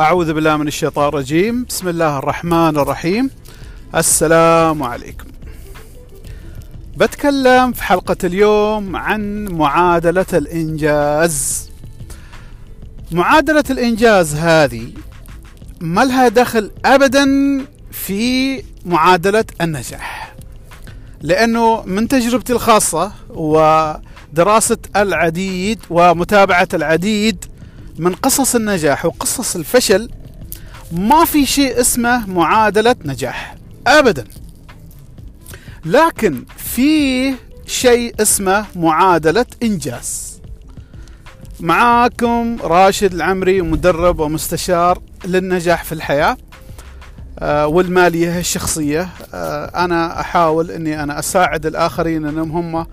أعوذ بالله من الشيطان الرجيم. بسم الله الرحمن الرحيم. السلام عليكم. بتكلم في حلقة اليوم عن معادلة الإنجاز. معادلة الإنجاز هذه ما لها دخل أبدا في معادلة النجاح. لأنه من تجربتي الخاصة ودراسة العديد ومتابعة العديد من قصص النجاح وقصص الفشل ما في شيء اسمه معادلة نجاح أبدا. لكن في شيء اسمه معادلة إنجاز. معاكم راشد العمري مدرب ومستشار للنجاح في الحياة آه، والمالية الشخصية. آه، أنا أحاول أني أنا أساعد الآخرين أنهم هم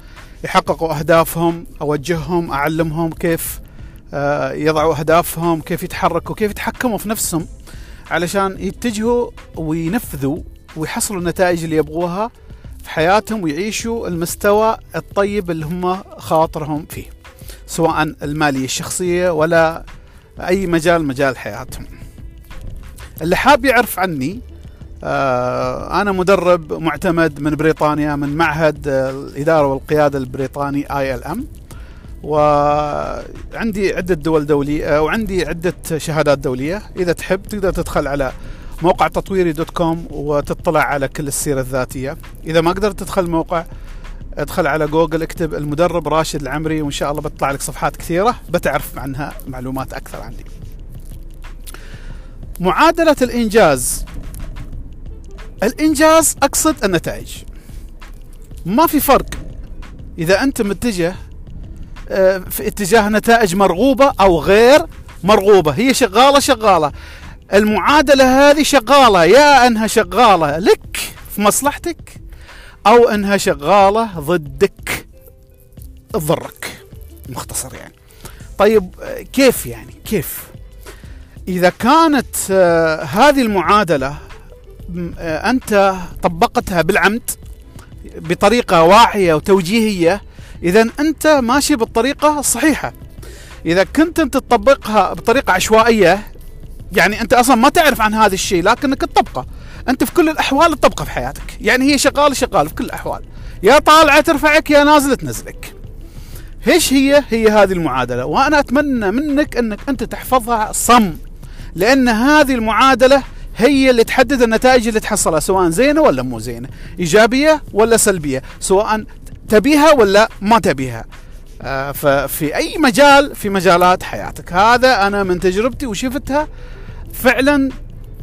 يحققوا أهدافهم أوجههم أعلمهم كيف يضعوا أهدافهم كيف يتحركوا كيف يتحكموا في نفسهم علشان يتجهوا وينفذوا ويحصلوا النتائج اللي يبغوها في حياتهم ويعيشوا المستوى الطيب اللي هم خاطرهم فيه سواء المالية الشخصية ولا أي مجال مجال حياتهم. اللي حاب يعرف عني آه أنا مدرب معتمد من بريطانيا من معهد الإدارة والقيادة البريطاني آي إل إم. وعندي عدة دورات دولية وعندي عدة شهادات دولية. إذا تحب تقدر تدخل على موقع تطويري dot com وتطلع على كل السيرة الذاتية. إذا ما قدرت تدخل الموقع ادخل على جوجل اكتب المدرب راشد العمري وإن شاء الله بتطلع لك صفحات كثيرة بتعرف عنها معلومات أكثر عني. معادلة الإنجاز. الإنجاز أقصد النتائج. ما في فرق. إذا أنت متجه في اتجاه نتائج مرغوبة أو غير مرغوبة. هي شغالة شغالة. المعادلة هذه شغالة. يا أنها شغالة لك في مصلحتك أو أنها شغالة ضدك تضرك مختصر يعني. طيب آه، كيف يعني؟ كيف؟ إذا كانت آه، هذه المعادلة أنت طبقتها بالعمد بطريقة واعية وتوجيهية اذا أنت ماشي بالطريقة الصحيحة. إذا كنت أنت تطبقها بطريقة عشوائية يعني أنت أصلا ما تعرف عن هذا الشيء لكنك تطبقه. أنت في كل الأحوال تطبقه في حياتك. يعني هي شغال شغال في كل الأحوال. يا طالعه ترفعك يا نازله تنزلك. إيش هي؟ هي هذه المعادلة. وأنا أتمنى منك أنك أنت تحفظها صم. لأن هذه المعادلة هي اللي تحدد النتائج اللي تحصلها سواء زينة ولا مو زينة. إيجابية ولا سلبية. سواء تبيها ولا ما تبيها. آه، ففي أي مجال في مجالات حياتك. هذا أنا من تجربتي وشفتها فعلا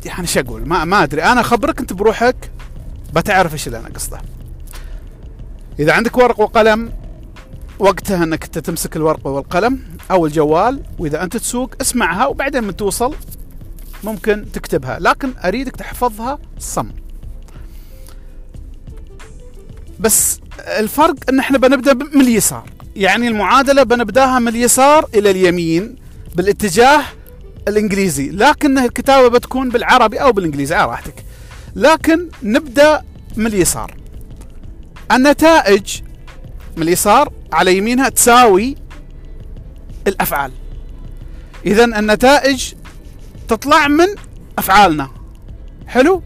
يعني شو أقول؟ ما, ما أدري. أنا اخبرك انت بروحك بتعرف إيش اللي أنا قصده. إذا عندك ورق وقلم وقتها إنك أنت تمسك الورقه والقلم أو الجوال وإذا أنت تسوق اسمعها وبعدين من توصل ممكن تكتبها. لكن أريدك تحفظها صم. بس الفرق إن إحنا بنبدأ من اليسار. يعني المعادلة بنبدأها من اليسار إلى اليمين بالاتجاه الإنجليزي. لكن الكتابة بتكون بالعربي أو بالإنجليزي على راحتك. لكن نبدأ من اليسار. النتائج من اليسار على يمينها تساوي الأفعال. اذا النتائج تطلع من أفعالنا. حلو؟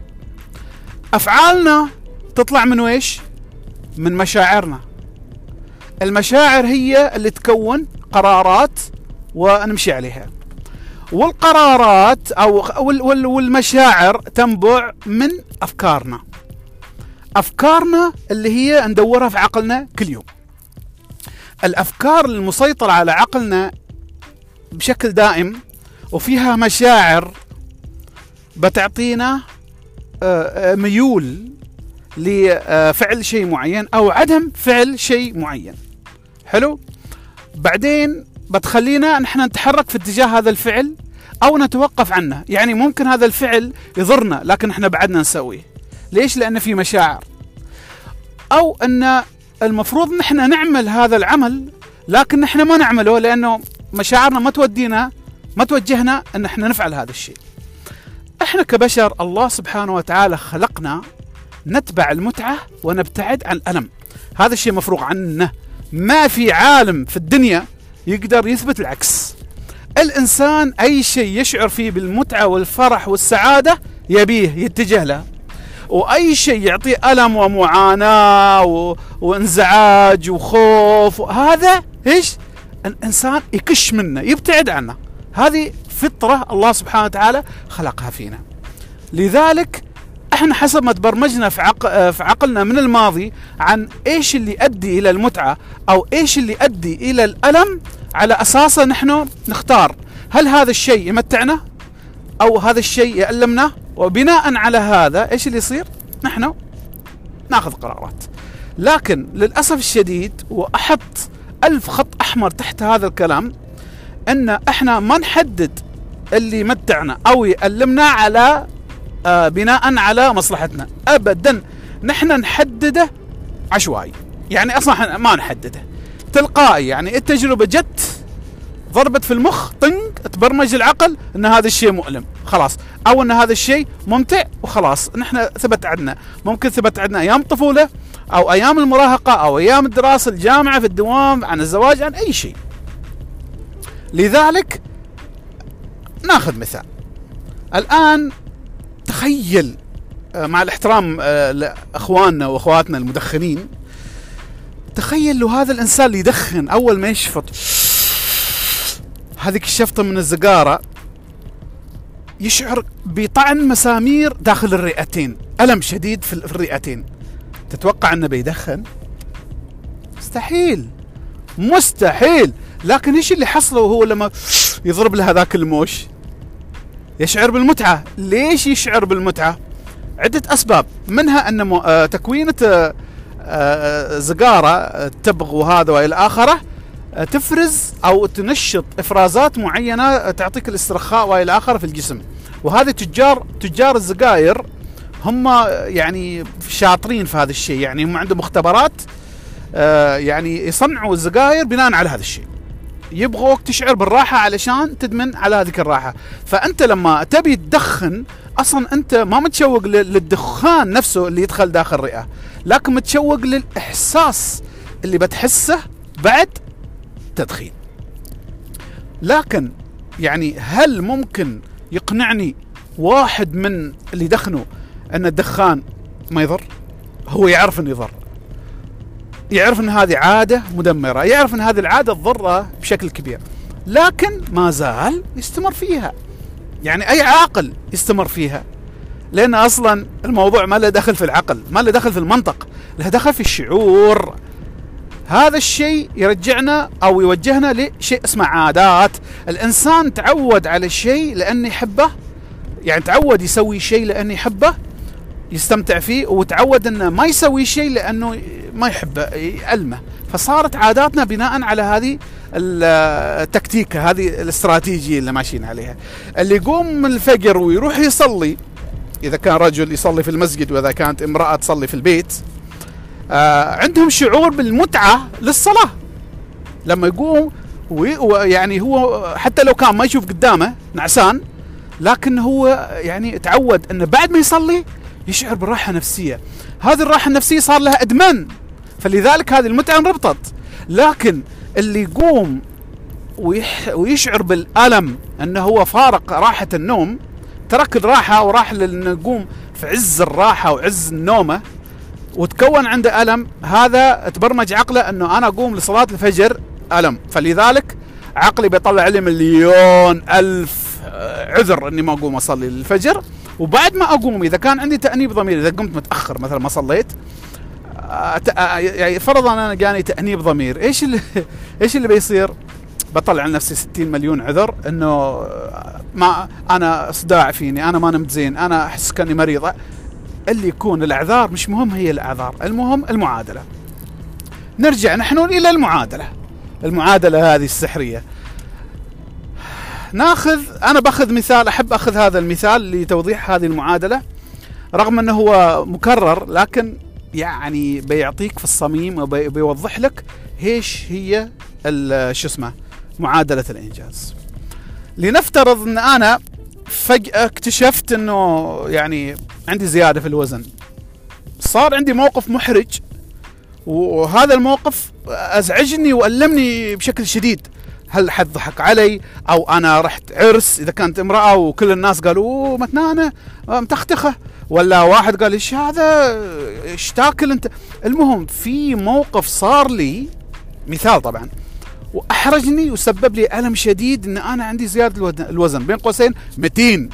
أفعالنا تطلع من ويش من مشاعرنا. المشاعر هي اللي تكون قرارات ونمشي عليها. والقرارات أو والمشاعر تنبع من أفكارنا. أفكارنا اللي هي ندورها في عقلنا كل يوم. الأفكار المسيطره على عقلنا بشكل دائم وفيها مشاعر بتعطينا آه، آه، ميول لفعل شيء معين أو عدم فعل شيء معين. حلو؟ بعدين بتخلينا نحن نتحرك في اتجاه هذا الفعل أو نتوقف عنه. يعني ممكن هذا الفعل يضرنا لكن إحنا بعدنا نسويه. ليش؟ لأن في مشاعر. أو أن المفروض نحن نعمل هذا العمل لكن نحن ما نعمله لأنه مشاعرنا ما تودينا ما توجهنا أن إحنا نفعل هذا الشيء. إحنا كبشر الله سبحانه وتعالى خلقنا نتبع المتعة ونبتعد عن الألم. هذا الشيء مفروغ عنه. ما في عالم في الدنيا يقدر يثبت العكس. الإنسان أي شيء يشعر فيه بالمتعة والفرح والسعادة يبيه يتجه له. وأي شيء يعطيه ألم ومعاناة و... وانزعاج وخوف. هذا إيش؟ الإنسان يكش منه يبتعد عنه. هذه فطرة الله سبحانه وتعالى خلقها فينا. لذلك إحنا حسب ما تبرمجنا في, عق... في عقلنا من الماضي عن إيش اللي يؤدي إلى المتعة أو إيش اللي يؤدي إلى الألم على اساسه نحن نختار. هل هذا الشيء يمتعنا أو هذا الشيء يألمنا؟ وبناء على هذا إيش اللي يصير؟ نحن ناخذ قرارات. لكن للأسف الشديد وأحط ألف خط أحمر تحت هذا الكلام إن إحنا ما نحدد اللي يمتعنا أو يألمنا على آه بناء على مصلحتنا. ابدا نحن نحدده عشوائي. يعني أصلا ما نحدده. تلقائي يعني التجربة جت ضربت في المخ طنق تبرمج العقل إن هذا الشيء مؤلم. خلاص. أو إن هذا الشيء ممتع وخلاص. نحن ثبت عندنا. ممكن ثبت عندنا أيام الطفوله أو أيام المراهقة أو أيام الدراسة الجامعة في الدوام عن الزواج عن أي شيء. لذلك ناخذ مثال. الآن تخيل آه، مع الاحترام آه، لأخواننا وأخواتنا المدخنين تخيل لو هذا الإنسان اللي يدخن أول ما يشفط هذيك الشفطة من الزقارة يشعر بطعن مسامير داخل الرئتين ألم شديد في الرئتين. تتوقع أنه بيدخن؟ مستحيل مستحيل. لكن إيش اللي حصله وهو لما يضرب له هذاك الموش؟ يشعر بالمتعة. ليش يشعر بالمتعة؟ عدة أسباب. منها أن آه، تكوينة آه، آه، زقارة التبغ وهذا وإلى آخره تفرز أو تنشط إفرازات معينة تعطيك الاسترخاء وإلى آخره في الجسم. وهذه تجار تجار السجاير هم يعني شاطرين في هذا الشيء. يعني هم عندهم مختبرات يعني يصنعوا السجاير بناء على هذا الشيء. يبغوك تشعر بالراحة علشان تدمن على هذيك الراحة. فأنت لما تبي تدخن أصلا أنت ما متشوق للدخان نفسه اللي يدخل داخل الرئة لكن متشوق للإحساس اللي بتحسه بعد التدخين لكن يعني هل ممكن يقنعني واحد من اللي يدخنوا أن الدخان ما يضر؟ هو يعرف إنه يضر. يعرف إن هذه عادة مدمرة يعرف إن هذه العادة تضرة بشكل كبير لكن ما زال يستمر فيها. يعني أي عاقل يستمر فيها؟ لأن أصلا الموضوع ما له دخل في العقل ما له دخل في المنطق له دخل في الشعور. هذا الشيء يرجعنا أو يوجهنا لشيء اسمه عادات. الإنسان تعود على الشيء لأنه يحبه يعني تعود يسوي شيء لأنه يحبه يستمتع فيه وتعود إنه ما يسوي شيء لأنه ما يحبه يألمه فصارت عاداتنا بناء على هذه التكتيكه هذه الاستراتيجية اللي ماشيين عليها. اللي يقوم من الفجر ويروح يصلي إذا كان رجل يصلي في المسجد وإذا كانت امرأة تصلي في البيت آه عندهم شعور بالمتعة للصلاة. لما يقوم ويعني هو حتى لو كان ما يشوف قدامه نعسان لكن هو يعني تعود إنه بعد ما يصلي يشعر براحه نفسيه هذه الراحة النفسية صار لها إدمان. فلذلك هذه المتعة انربطت. لكن اللي يقوم ويشعر بالألم أنه هو فارق راحة النوم ترك الراحة وراح لأنه يقوم في عز الراحة وعز النومة وتكون عنده ألم هذا تبرمج عقله أنه أنا أقوم لصلاة الفجر ألم. فلذلك عقلي بيطلع لي مليون ألف عذر إني ما أقوم أصلي الفجر وبعد ما أقوم إذا كان عندي تأنيب ضمير إذا قمت متأخر مثلا ما صليت يعني فرضا أنا جاني تأنيب ضمير. إيش اللي إيش اللي بيصير؟ بطلع لنفسي 60 مليون عذر إنه ما أنا صداع فيني أنا ما نمت زين أنا أحس كأني مريض. اللي يكون الأعذار مش مهم هي الأعذار. المهم المعادلة. نرجع نحن إلى المعادلة. المعادلة هذه السحرية. ناخذ أنا بأخذ مثال أحب أخذ هذا المثال لتوضيح هذه المعادلة رغم إنه هو مكرر لكن يعني بيعطيك في الصميم وبيوضح لك إيش هي شو اسمه معادلة الإنجاز. لنفترض إن أنا فجأة اكتشفت إنه يعني عندي زيادة في الوزن. صار عندي موقف محرج وهذا الموقف أزعجني وألمني بشكل شديد. هل حد ضحك علي؟ أو أنا رحت عرس إذا كانت امرأة وكل الناس قالوا متنانة متختخة. ولا واحد قال إيش هذا إيش تاكل انت المهم في موقف صار لي مثال طبعا وأحرجني وسبب لي ألم شديد إن أنا عندي زيادة الوزن بين قوسين 200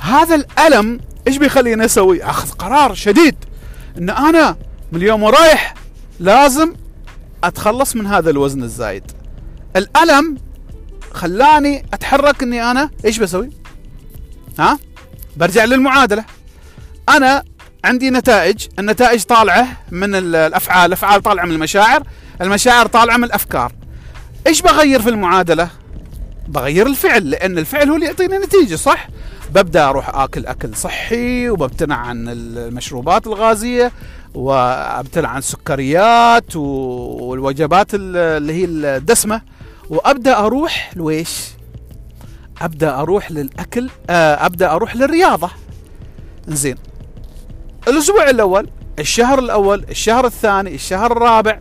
هذا الألم إيش بيخليني أسوي؟ أخذ قرار شديد إن أنا من اليوم ورايح لازم أتخلص من هذا الوزن الزايد. الألم خلاني أتحرك إني أنا إيش بسوي؟ ها؟ برجع للمعادلة. أنا عندي نتائج، النتائج طالعة من الأفعال، الافعال طالعة من المشاعر، المشاعر طالعة من الأفكار. إيش بغير في المعادلة؟ بغير الفعل لأن الفعل هو اللي يعطيني نتيجة صح؟ ببدأ أروح آكل أكل صحي وبمتنع عن المشروبات الغازية وابتعد عن السكريات والوجبات اللي هي الدسمة وأبدأ أروح لويش؟ أبدأ أروح للأكل آه، أبدأ أروح للرياضة زين الأسبوع الأول الشهر الأول الشهر الثاني الشهر الرابع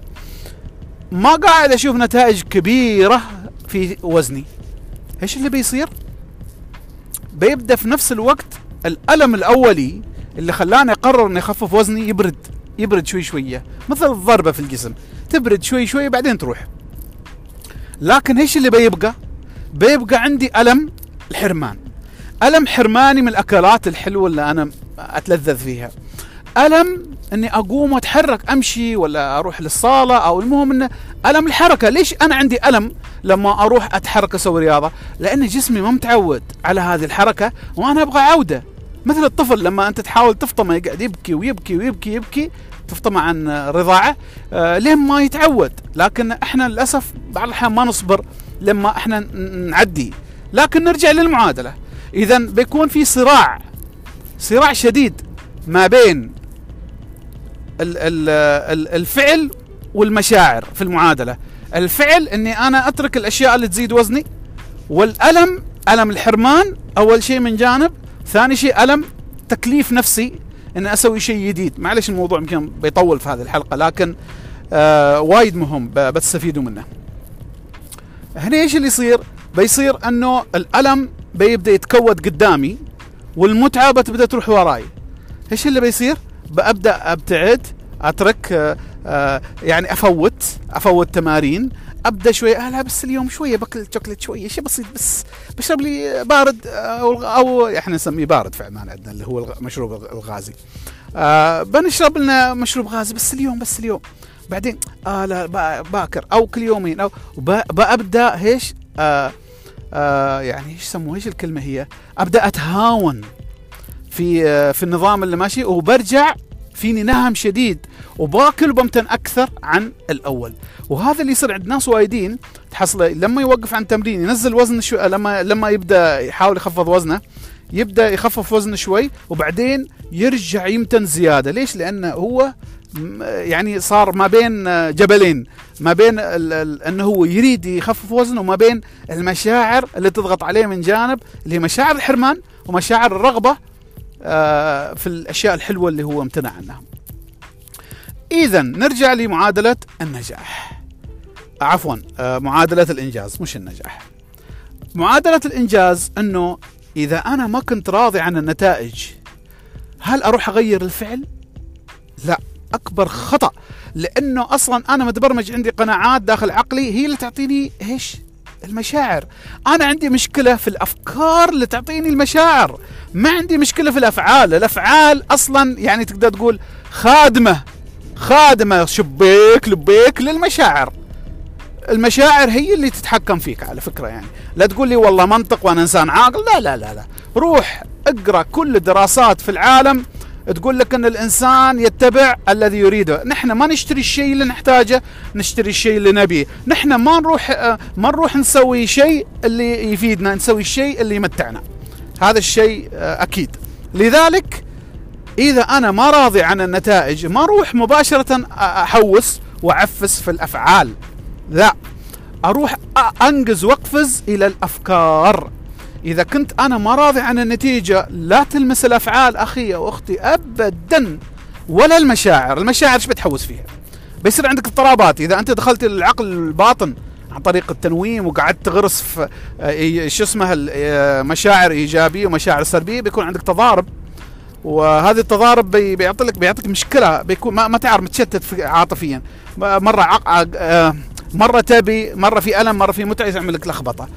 ما قاعد أشوف نتائج كبيرة في وزني. إيش اللي بيصير؟ بيبدأ في نفس الوقت الألم الأولي اللي خلاني أقرر إني أخفف وزني يبرد يبرد شوي شوية مثل الضربة في الجسم تبرد شوي شوي بعدين تروح. لكن إيش اللي بيبقى؟ بيبقى عندي ألم الحرمان. ألم حرماني من الأكلات الحلوة اللي أنا أتلذذ فيها. ألم أني أقوم واتحرك أمشي ولا أروح للصالة؟ أو المهم انه ألم الحركة. ليش أنا عندي ألم لما أروح أتحرك أسوي رياضة؟ لأن جسمي ما متعود على هذه الحركة وأنا أبغى عودة. مثل الطفل لما أنت تحاول تفطمه يقعد يبكي ويبكي ويبكي يبكي تفطمه عن رضاعة آه لين ما يتعود. لكن إحنا للأسف بعض الأحيان ما نصبر لما إحنا نعدي. لكن نرجع للمعادلة. اذا بيكون في صراع صراع شديد ما بين الفعل والمشاعر في المعادلة. الفعل إني أنا أترك الأشياء اللي تزيد وزني والألم ألم الحرمان أول شيء من جانب ثاني شيء ألم تكليف نفسي ان أسوي شيء جديد. معلش الموضوع يمكن بيطول في هذه الحلقة لكن آه وايد مهم بتستفيدوا منه. هنا إيش اللي يصير؟ بيصير إنه الألم بيبدأ يتكود قدامي والمتعة بتبدأ تروح وراي. إيش اللي بيصير؟ ببدا أبتعد أترك آه، آه، يعني أفوت أفوت تمارين أبدأ شوي آه لا بس اليوم شوية باكل شوكليت شوية شيء بسيط بس بشرب لي بارد أو أو إحنا نسميه بارد في عمان عندنا اللي هو المشروب الغازي. آه بنشرب لنا مشروب غازي بس اليوم بس اليوم. بعدين آه لا باكر أو كل يومين أو بأبدأ إيش؟ آه آه يعني إيش يسموه إيش الكلمة هي؟ أبدأ أتهاون. في آه في النظام اللي ماشي. وبرجع فيني نهم شديد وباكل وبمتن أكثر عن الأول. وهذا اللي يصير عند ناس وايدين. تحصله لما يوقف عن تمرين ينزل وزن شو لما لما يبدأ يحاول يخفض وزنه يبدأ يخفف وزنه شوي وبعدين يرجع يمتن زيادة. ليش؟ لأنه هو يعني صار ما بين جبلين. ما بين إنه هو يريد يخفف وزنه وما بين المشاعر اللي تضغط عليه من جانب اللي هي مشاعر الحرمان ومشاعر الرغبة في الأشياء الحلوة اللي هو امتنع عنها. اذا نرجع لمعادلة النجاح. عفوا آه، معادلة الإنجاز مش النجاح. معادلة الإنجاز أنه إذا أنا ما كنت راضي عن النتائج هل أروح أغير الفعل؟ لا أكبر خطأ لأنه أصلا أنا متبرمج عندي قناعات داخل عقلي هي اللي تعطيني إيش؟ المشاعر أنا عندي مشكلة في الأفكار اللي تعطيني المشاعر ما عندي مشكلة في الأفعال. الأفعال أصلا يعني تقدر تقول خادمة خادمة شبيك لبيك للمشاعر. المشاعر هي اللي تتحكم فيك على فكرة يعني. لا تقول لي والله منطق وأنا إنسان عاقل. لا لا لا لا. روح اقرأ كل الدراسات في العالم تقول لك إن الإنسان يتبع الذي يريده. نحن ما نشتري الشيء اللي نحتاجه نشتري الشيء اللي نبيه. نحن ما نروح ما نروح نسوي شيء اللي يفيدنا نسوي الشيء اللي يمتعنا. هذا الشيء آه، أكيد. لذلك إذا أنا ما راضي عن النتائج ما أروح مباشرة أحوس وأعفس في الأفعال. لا. أروح أنقز وأقفز إلى الأفكار. إذا كنت أنا ما راضي عن النتيجة لا تلمس الأفعال أخي أو أختي ابدا. ولا المشاعر. المشاعر إيش بتحوس فيها؟ بيصير عندك اضطرابات. إذا أنت دخلت العقل الباطن عن طريق التنويم وقعدت تغرس في آه، شو اسمه آه، مشاعر إيجابية ومشاعر سلبية بيكون عندك تضارب. وهذه التضارب بيعطي لك بيعطيك مشكلة بيكون ما, تعرف متشتت عاطفيا. مرة عق... آه، مرة تبي مرة في ألم مرة في متعة يعمل لك لخبطة.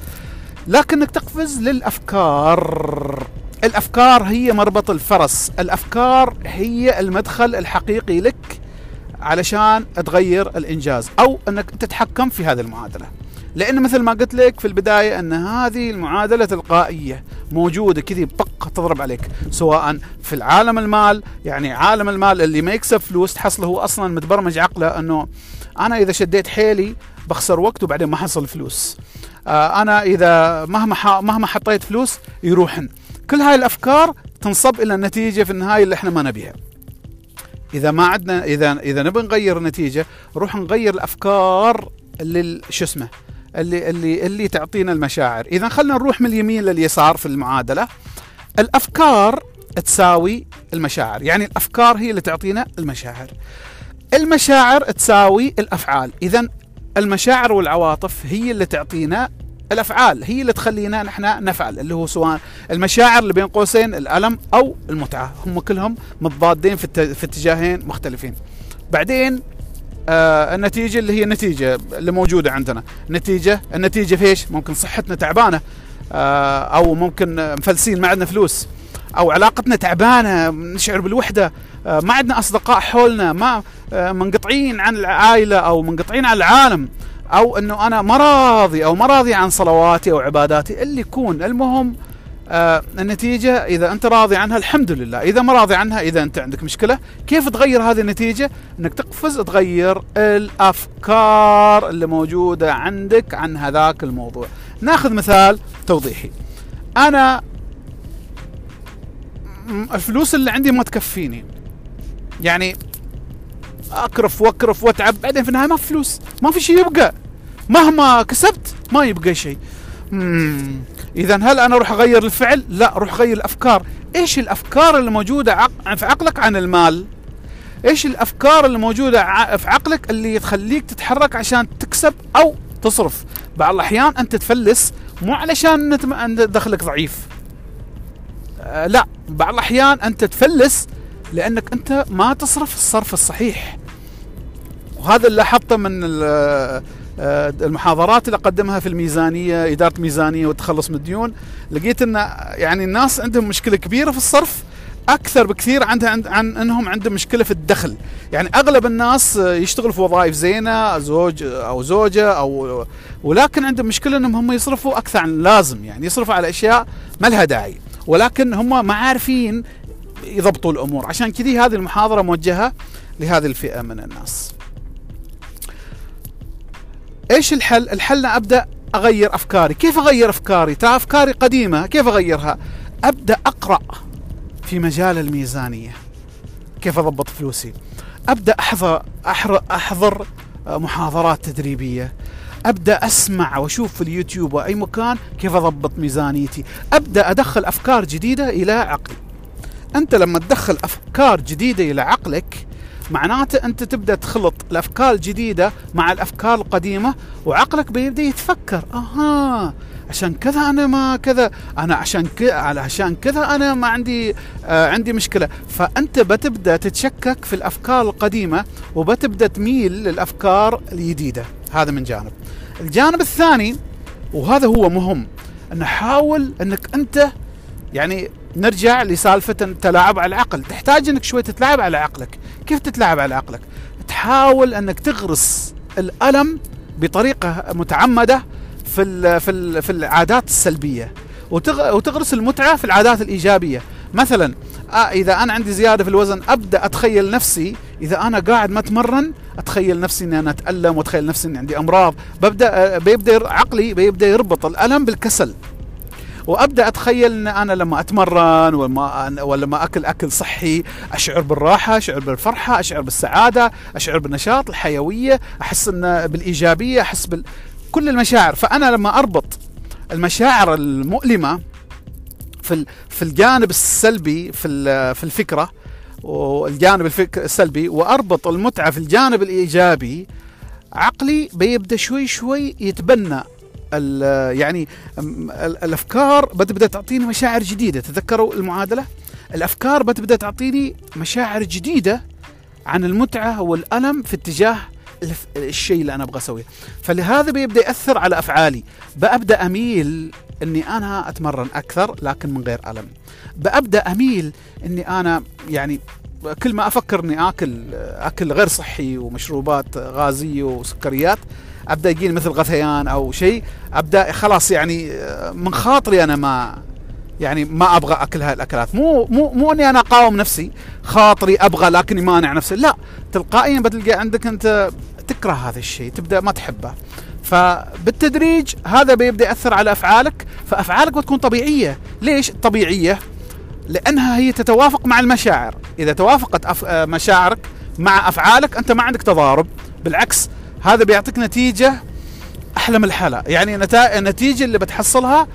لكنك تقفز للأفكار. الأفكار هي مربط الفرس. الأفكار هي المدخل الحقيقي لك. علشان تغير الإنجاز أو أنك تتحكم في هذه المعادلة. لأن مثل ما قلت لك في البداية أن هذه المعادلة تلقائية موجودة كذي بق تضرب عليك سواء في العالم المال يعني عالم المال اللي ما يكسب فلوس تحصله هو أصلا متبرمج عقله أنه أنا إذا شديت حيلي بخسر وقت وبعدين ما حصل فلوس. آه أنا إذا مهما مهما حطيت فلوس يروحن. كل هاي الأفكار تنصب إلى النتيجه في النهاية اللي إحنا ما نبيها. إذا ما عندنا إذا إذا نبي نغير النتيجة نروح نغير الأفكار اللي شو اسمه اللي اللي اللي تعطينا المشاعر. إذا خلينا نروح من اليمين لليسار في المعادلة. الأفكار تساوي المشاعر يعني الأفكار هي اللي تعطينا المشاعر. المشاعر تساوي الأفعال. إذا المشاعر والعواطف هي اللي تعطينا الأفعال. هي اللي تخلينا نحن نفعل اللي هو سواء المشاعر اللي بين قوسين الألم أو المتعة. هم كلهم متضادين في, في اتجاهين مختلفين. بعدين آه النتيجة اللي هي النتيجة اللي موجودة عندنا. نتيجة النتيجة في إيش؟ ممكن صحتنا تعبانة آه أو ممكن مفلسين ما عندنا فلوس أو علاقتنا تعبانة نشعر بالوحدة آه ما عندنا أصدقاء حولنا ما آه منقطعين عن العائلة أو منقطعين عن العالم. أو إنه أنا ما راضي أو ما راضي عن صلواتي أو عباداتي اللي يكون. المهم آه النتيجة إذا أنت راضي عنها الحمد لله. إذا ما راضي عنها إذا أنت عندك مشكلة كيف تغير هذه النتيجة؟ أنك تقفز تغير الأفكار اللي موجودة عندك عن هذاك الموضوع. ناخذ مثال توضيحي. أنا الفلوس اللي عندي ما تكفيني. يعني أكرف وأكرف وأتعب بعدين في النهاية ما في فلوس ما في شيء يبقى. مهما كسبت ما يبقى شيء. اذا هل أنا أروح أغير الفعل؟ لا أروح أغير الأفكار. إيش الأفكار اللي موجوده عق... في عقلك عن المال؟ إيش الأفكار اللي موجوده في عقلك اللي تخليك تتحرك عشان تكسب أو تصرف؟ بعض الأحيان أنت تفلس مو علشان دخلك ضعيف. آه لا بعض الأحيان أنت تفلس لأنك أنت ما تصرف الصرف الصحيح. وهذا اللي لاحظته من المحاضرات اللي أقدمها في الميزانية إدارة ميزانية والتخلص من الديون لقيت إن يعني الناس عندهم مشكلة كبيرة في الصرف أكثر بكثير عندها عن, إنهم عندهم مشكلة في الدخل. يعني أغلب الناس يشتغلوا في وظائف زينة زوج أو زوجة أو ولكن عندهم مشكلة إنهم هم يصرفوا أكثر عن اللازم يعني يصرفوا على أشياء ما لها داعي. ولكن هم ما عارفين يضبطوا الأمور. عشان كذي هذه المحاضرة موجهة لهذه الفئة من الناس. إيش الحل؟ الحل أبدأ أغير أفكاري. كيف أغير أفكاري؟ ترى أفكاري قديمة. كيف أغيرها؟ أبدأ أقرأ في مجال الميزانية. كيف أضبط فلوسي؟ أبدأ احضر احضر, أحضر محاضرات تدريبية. أبدأ أسمع وأشوف في اليوتيوب وأي مكان كيف أضبط ميزانيتي. أبدأ أدخل أفكار جديدة إلى عقلي. أنت لما تدخل أفكار جديدة إلى عقلك معناته أنت تبدأ تخلط الأفكار الجديدة مع الأفكار القديمة وعقلك بيبدأ يتفكر. أها عشان كذا أنا ما كذا أنا عشان كذا عشان كذا أنا ما عندي آه عندي مشكلة. فأنت بتبدأ تتشكك في الأفكار القديمة وبتبدأ تميل للأفكار الجديدة. هذا من جانب. الجانب الثاني وهذا هو مهم ان حاول إنك أنت يعني نرجع لسالفة التلاعب على العقل. تحتاج إنك شوي تتلاعب على عقلك. كيف تتلاعب على عقلك؟ تحاول أنك تغرس الألم بطريقة متعمدة في في في العادات السلبية وتغرس المتعة في العادات الإيجابية. مثلا آه إذا أنا عندي زيادة في الوزن أبدأ أتخيل نفسي. إذا أنا قاعد ما اتمرن أتخيل نفسي إني أنا أتألم وأتخيل نفسي إني عندي أمراض. ببدأ بيبدأ عقلي بيبدأ يربط الألم بالكسل. وأبدأ أتخيل إن أنا لما أتمرن ولا ولا ما أكل أكل صحي أشعر بالراحة أشعر بالفرحة أشعر بالسعادة أشعر بالنشاط الحيوية أحس إن بالإيجابية أحس بال كل المشاعر. فأنا لما أربط المشاعر المؤلمة في في الجانب السلبي في في الفكرة والجانب السلبي وأربط المتعة في الجانب الإيجابي عقلي بيبدأ شوي شوي يتبنى. يعني الأفكار بتبدا تعطيني مشاعر جديدة. تذكروا المعادلة؟ الأفكار بتبدا تعطيني مشاعر جديدة عن المتعة والألم في اتجاه الشيء اللي أنا أبغى أسويه. فلهذا بيبدا يأثر على أفعالي. بأبدأ أميل إني أنا أتمرن أكثر لكن من غير ألم. بأبدأ أميل إني أنا يعني كل ما أفكر إني اكل آكل غير صحي ومشروبات غازية وسكريات أبدأ يجيني مثل غثيان أو شيء أبدأ خلاص يعني من خاطري أنا ما يعني ما أبغى أكل هاي الأكلات. مو مو مو إني أنا أقاوم نفسي خاطري أبغى لكني مانع نفسي لا. تلقائيا بتلقى عندك أنت تكره هذا الشيء تبدأ ما تحبه. فبالتدريج هذا بيبدأ يأثر على أفعالك فأفعالك بتكون طبيعية. ليش طبيعية؟ لأنها هي تتوافق مع المشاعر. إذا توافقت أف... آه، مشاعرك مع أفعالك أنت ما عندك تضارب. بالعكس هذا بيعطيك نتيجة أحلى من الحلا يعني. النتيجة اللي بتحصلها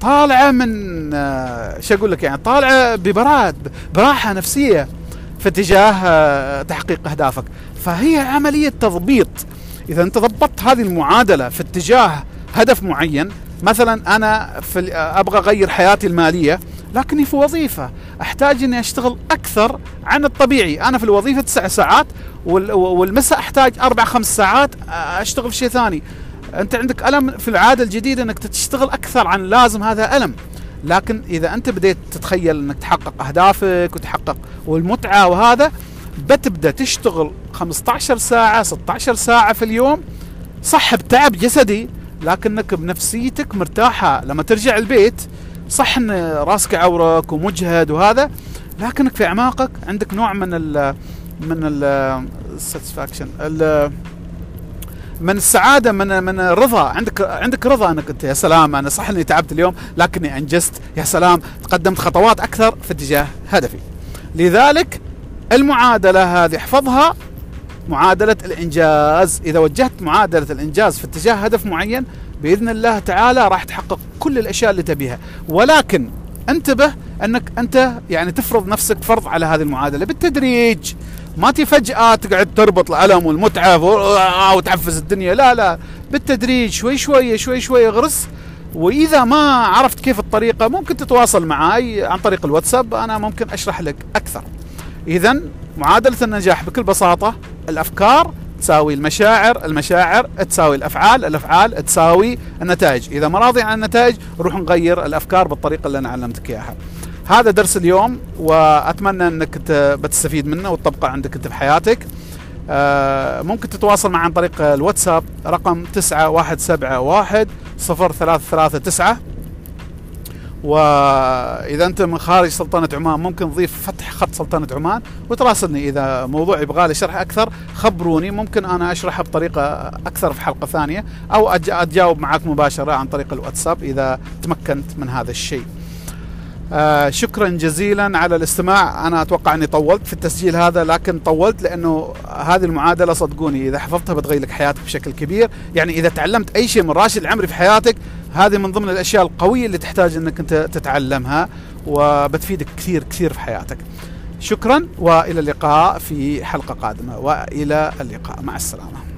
طالعة من آه، شو أقول لك يعني طالعة ببراد براحة نفسية في اتجاه آه، تحقيق أهدافك فهي عملية تضبيط إذا أنت ضبطت هذه المعادلة في اتجاه هدف معين مثلا أنا في أبغى أغير حياتي المالية لكني في وظيفة. أحتاج إني أشتغل أكثر عن الطبيعي. أنا في الوظيفة تسع ساعات والمساء أحتاج أربع خمس ساعات أشتغل في شيء ثاني. أنت عندك ألم في العادة الجديده إنك تشتغل أكثر عن لازم هذا ألم. لكن إذا أنت بديت تتخيل إنك تحقق أهدافك وتحقق والمتعة وهذا بتبدأ تشتغل 15 ساعة 16 ساعة في اليوم صح بتعب جسدي لكنك بنفسيتك مرتاحة. لما ترجع البيت صح ان راسك عورك ومجهد وهذا لكنك في أعماقك عندك نوع من ال من ال satisfaction من السعادة من من الرضا عندك عندك رضا أنك أنت يا سلام أنا صح إني تعبت اليوم لكني أنجزت يا سلام تقدمت خطوات أكثر في اتجاه هدفي. لذلك المعادلة هذه احفظها معادلة الإنجاز. إذا وجهت معادلة الإنجاز في اتجاه هدف معين بإذن الله تعالى راح تحقق كل الأشياء اللي تبيها. ولكن انتبه أنك أنت يعني تفرض نفسك فرض على هذه المعادلة بالتدريج. ما تي فجأة تقعد تربط الألم والمتعة وتحفز الدنيا. لا لا بالتدريج. شوي شوي شوي شوي اغرس. وإذا ما عرفت كيف الطريقة ممكن تتواصل معي عن طريق الواتساب. أنا ممكن أشرح لك أكثر. اذا معادلة النجاح بكل بساطة الأفكار تساوي المشاعر المشاعر تساوي الأفعال الأفعال تساوي النتائج. إذا ما راضي عن النتائج نروح نغير الأفكار بالطريقة اللي أنا علمتك إياها. هذا درس اليوم وأتمنى أنك بتستفيد منه وتطبقه عندك أنت في حياتك آه، ممكن تتواصل معي عن طريق الواتساب رقم 9171 0339 وإذا أنت من خارج سلطنة عمان ممكن تضيف فتح خط سلطنة عمان وتراسلني إذا موضوع يبغى لي شرح أكثر خبروني ممكن أنا أشرحه بطريقة أكثر في حلقة ثانية أو أتجاوب معك مباشرة عن طريق الواتساب إذا تمكنت من هذا الشيء. آه شكرا جزيلا على الاستماع. أنا أتوقع أني طولت في التسجيل هذا لكن طولت لأنه هذه المعادلة صدقوني إذا حفظتها بتغير لك حياتك بشكل كبير. يعني إذا تعلمت أي شيء من راشد العمري في حياتك هذه من ضمن الأشياء القوية اللي تحتاج أنك أنت تتعلمها وبتفيدك كثير كثير في حياتك. شكرا وإلى اللقاء في حلقة قادمة. وإلى اللقاء. مع السلامة.